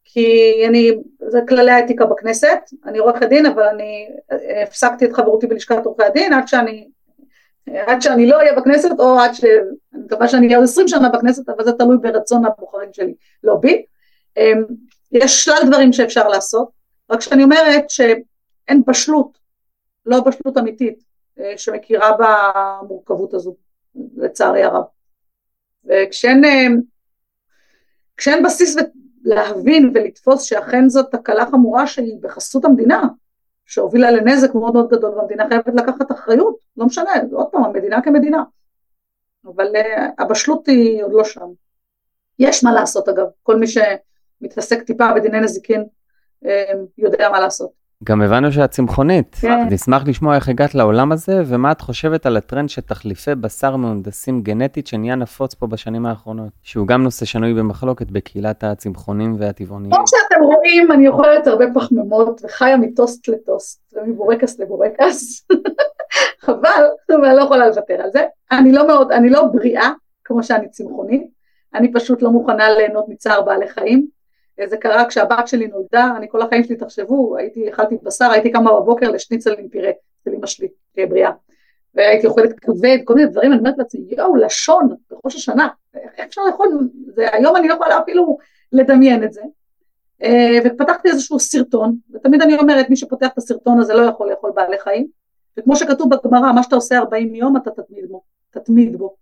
כי אני, זה כללי האתיקה בכנסת, אני עורכת דין אבל אני הפסקתי את חברותי בלשכת עורכי הדין עד שאני, עד שאני לא אהיה בכנסת או עד ש... אני מקווה שאני אהיה עוד עשרים שנה בכנסת אבל זה תלוי ברצון הבוחרים שלי, לא בי. אמ, יש שלל דברים שאפשר לעשות, רק שאני אומרת שאין בשלות, לא בשלות אמיתית, אה, שמכירה במורכבות הזו, לצערי הרב. וכשאין אה, כשאין בסיס להבין ולתפוס שאכן זאת תקלה חמורה שהיא בחסות המדינה, שהובילה לנזק מאוד מאוד גדול, והמדינה חייבת לקחת אחריות, לא משנה, עוד פעם, המדינה כמדינה. אבל uh, הבשלות היא עוד לא שם. יש מה לעשות אגב, כל מי שמתעסק טיפה בדיני נזיקין uh, יודע מה לעשות. גם הבנו שאת צמחונית, כן. נשמח לשמוע איך הגעת לעולם הזה, ומה את חושבת על הטרנד שתחליפי בשר מהונדסים גנטית שנהיה נפוץ פה בשנים האחרונות, שהוא גם נושא שנוי במחלוקת בקהילת הצמחונים והטבעוניים. כמו שאתם רואים, אני אוכלת הרבה פחמימות וחיה מטוסט לטוסט, ומבורקס לבורקס, חבל, אני לא יכולה לוותר על זה. אני לא מאוד, אני לא בריאה, כמו שאני צמחונית, אני פשוט לא מוכנה ליהנות מצער בעלי חיים. זה קרה כשהבת שלי נולדה, אני כל החיים שלי, תחשבו, הייתי, אכלתי בשר, הייתי קמה בבוקר לשניצל עם פירה, של אמא שלי, תהיה בריאה. והייתי אוכלת כבד, כל מיני דברים, אני אומרת לעצמי, יואו, לשון, בראש השנה, איך אפשר לאכול, זה, היום אני לא יכולה אפילו לדמיין את זה. אה, ופתחתי איזשהו סרטון, ותמיד אני אומרת, מי שפותח את הסרטון הזה לא יכול לאכול בעלי חיים, וכמו שכתוב בגמרא, מה שאתה עושה 40 יום אתה תתמיד בו, תתמיד בו.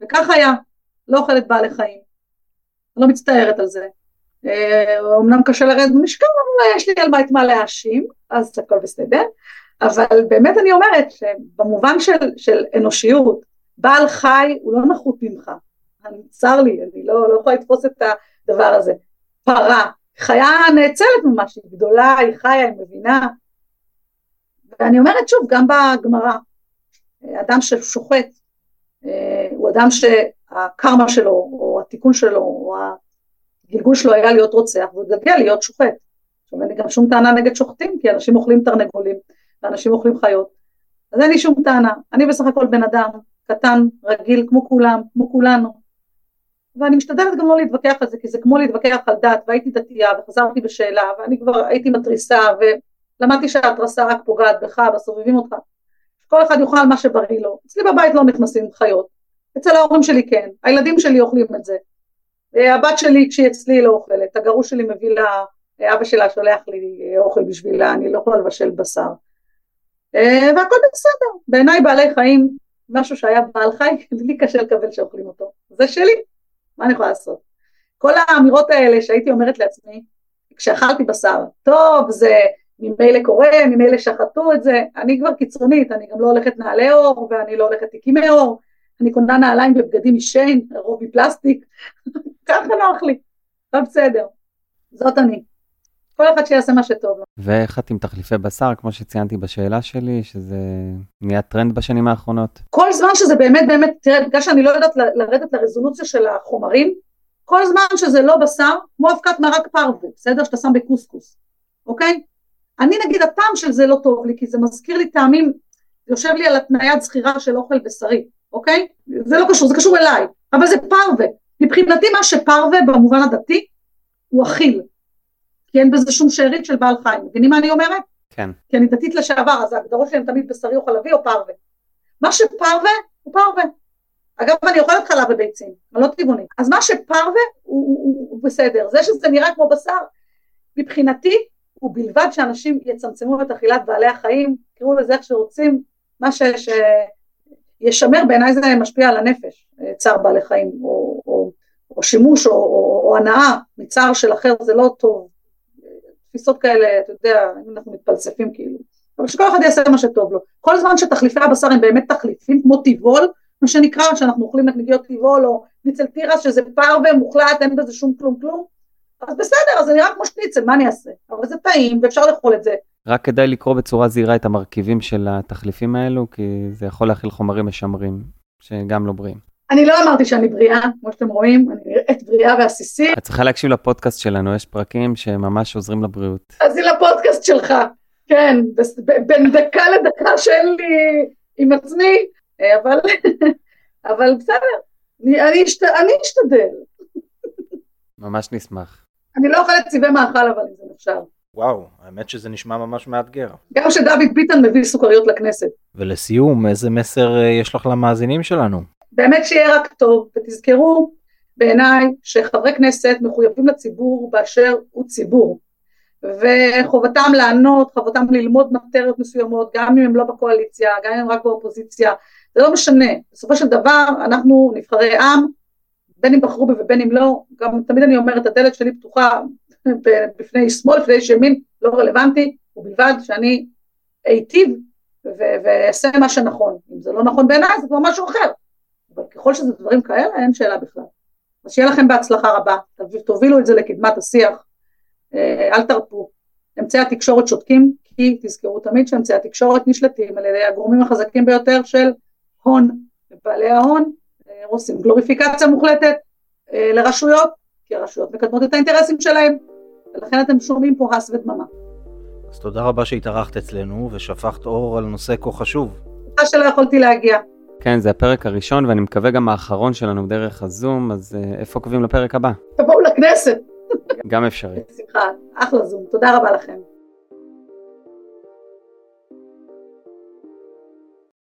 וכך היה, לא אוכלת בעלי חיים, לא מצטערת על זה. אומנם אה, קשה לרדת במשקל, אבל יש לי על את מה להאשים, אז הכל בסדר. אבל באמת אני אומרת שבמובן של, של אנושיות, בעל חי הוא לא נחות ממך. צר לי, אני לא, לא יכולה לתפוס את הדבר הזה. פרה, חיה נאצלת ממש, היא גדולה, היא חיה, היא מבינה. ואני אומרת שוב, גם בגמרא, אדם ששוחט, אה, הוא אדם שהקרמה שלו, או התיקון שלו, או הגלגול שלו היה להיות רוצח, והוא התגלגל להיות שוחט. עכשיו אין לי גם שום טענה נגד שוחטים, כי אנשים אוכלים תרנגולים, ואנשים אוכלים חיות. אז אין לי שום טענה. אני בסך הכל בן אדם קטן, רגיל, כמו כולם, כמו כולנו. ואני משתדלת גם לא להתווכח על זה, כי זה כמו להתווכח על דת, והייתי דתייה, וחזרתי בשאלה, ואני כבר הייתי מתריסה, ולמדתי שההתרסה רק פוגעת בך, בסובבים אותך. כל אחד יאכל מה שבריא לו. אצלי בבית לא נכנסים חיות. אצל ההורים שלי כן, הילדים שלי אוכלים את זה. אה, הבת שלי כשהיא אצלי לא אוכלת, הגרוש שלי מביא לה, אבא שלה שולח לי אוכל בשבילה, אני לא יכולה לבשל בשר. אה, והכל בסדר. בעיניי בעלי חיים, משהו שהיה בעל חי, לי קשה לקבל שאוכלים אותו. זה שלי, מה אני יכולה לעשות? כל האמירות האלה שהייתי אומרת לעצמי, כשאכלתי בשר, טוב, זה ממילא קורה, ממילא שחטו את זה, אני כבר קיצונית, אני גם לא הולכת נעלי אור, ואני לא הולכת תיקים מאור, אני קונה נעליים ובגדים משיין, רוב מפלסטיק, ככה נוח לי, לא בסדר, זאת אני. כל אחד שיעשה מה שטוב לו. ואיך את עם תחליפי בשר, כמו שציינתי בשאלה שלי, שזה נהיה טרנד בשנים האחרונות? כל זמן שזה באמת באמת, תראה, בגלל שאני לא יודעת לרדת לרזולוציה של החומרים, כל זמן שזה לא בשר, כמו אבקת מרק פרווה, בסדר? שאתה שם בקוסקוס, אוקיי? אני נגיד הטעם של זה לא טוב לי, כי זה מזכיר לי טעמים, יושב לי על התניית זכירה של אוכל בשרי, אוקיי? זה לא קשור, זה קשור אליי, אבל זה פרווה. מבחינתי מה שפרווה במובן הדתי הוא אכיל, כי אין בזה שום שארית של בעל חיים, מבינים מה אני אומרת? כן. כי אני דתית לשעבר, אז ההגדרות שלי הן תמיד בשרי או חלבי או פרווה. מה שפרווה הוא פרווה. אגב, אני אוכלת חלב וביצים, אני לא טבעונית. אז מה שפרווה הוא, הוא, הוא, הוא בסדר. זה שזה נראה כמו בשר, מבחינתי, ובלבד שאנשים יצמצמו את אכילת בעלי החיים, קראו לזה איך שרוצים, מה שישמר בעיניי זה משפיע על הנפש, צער בעלי חיים, או, או, או שימוש או, או, או הנאה מצער של אחר זה לא טוב. תפיסות כאלה, אתה יודע, אנחנו מתפלספים כאילו. אבל שכל אחד יעשה מה שטוב לו. כל זמן שתחליפי הבשר הם באמת תחליפים, כמו טבעול, מה שנקרא, שאנחנו אוכלים נקניקיות טבעול או ניצל תירס, שזה פרווה מוחלט, אין בזה שום כלום כלום, אז בסדר, אז זה נראה כמו שניצל, מה אני אעשה? אבל זה טעים ואפשר לאכול את זה. רק כדאי לקרוא בצורה זהירה את המרכיבים של התחליפים האלו, כי זה יכול להכיל חומרים משמרים, שגם לא בריאים. אני לא אמרתי שאני בריאה, כמו שאתם רואים, אני נראית בריאה ועסיסית. את צריכה להקשיב לפודקאסט שלנו, יש פרקים שממש עוזרים לבריאות. אז היא לפודקאסט שלך, כן, בין דקה לדקה שאין לי עם עצמי, אבל, אבל בסדר, אני, אני, אשת, אני אשתדל. ממש נשמח. אני לא אוכלת צבעי מאכל אבל אם זה אפשר. וואו, האמת שזה נשמע ממש מאתגר. גם שדוד ביטן מביא סוכריות לכנסת. ולסיום, איזה מסר אה, יש לך למאזינים שלנו? באמת שיהיה רק טוב, ותזכרו בעיניי שחברי כנסת מחויבים לציבור באשר הוא ציבור. וחובתם לענות, חובתם ללמוד מטריות מסוימות, גם אם הם לא בקואליציה, גם אם הם רק באופוזיציה, זה לא משנה. בסופו של דבר אנחנו נבחרי עם, בין אם בחרו בי ובין אם לא, גם תמיד אני אומרת, הדלת שלי פתוחה בפני שמאל, בפני איש ימין, לא רלוונטי, ובלבד שאני איטיב ואעשה מה שנכון. אם זה לא נכון בעיניי זה כבר משהו אחר. אבל ככל שזה דברים כאלה, אין שאלה בכלל. אז שיהיה לכם בהצלחה רבה, תובילו את זה לקדמת השיח, אה, אל תרפו. אמצעי התקשורת שותקים, כי תזכרו תמיד שאמצעי התקשורת נשלטים על ידי הגורמים החזקים ביותר של הון. ובעלי ההון עושים גלוריפיקציה מוחלטת אה, לרשויות, כי הרשויות מקדמות את האינטרסים שלהם, ולכן אתם שומעים פה הס ודממה. אז תודה רבה שהתארחת אצלנו ושפכת אור על נושא כה חשוב. תודה שלא יכולתי להגיע. כן, זה הפרק הראשון, ואני מקווה גם האחרון שלנו דרך הזום, אז איפה עוקבים לפרק הבא? תבואו לכנסת. גם אפשרי. בשמחה, אחלה זום, תודה רבה לכם.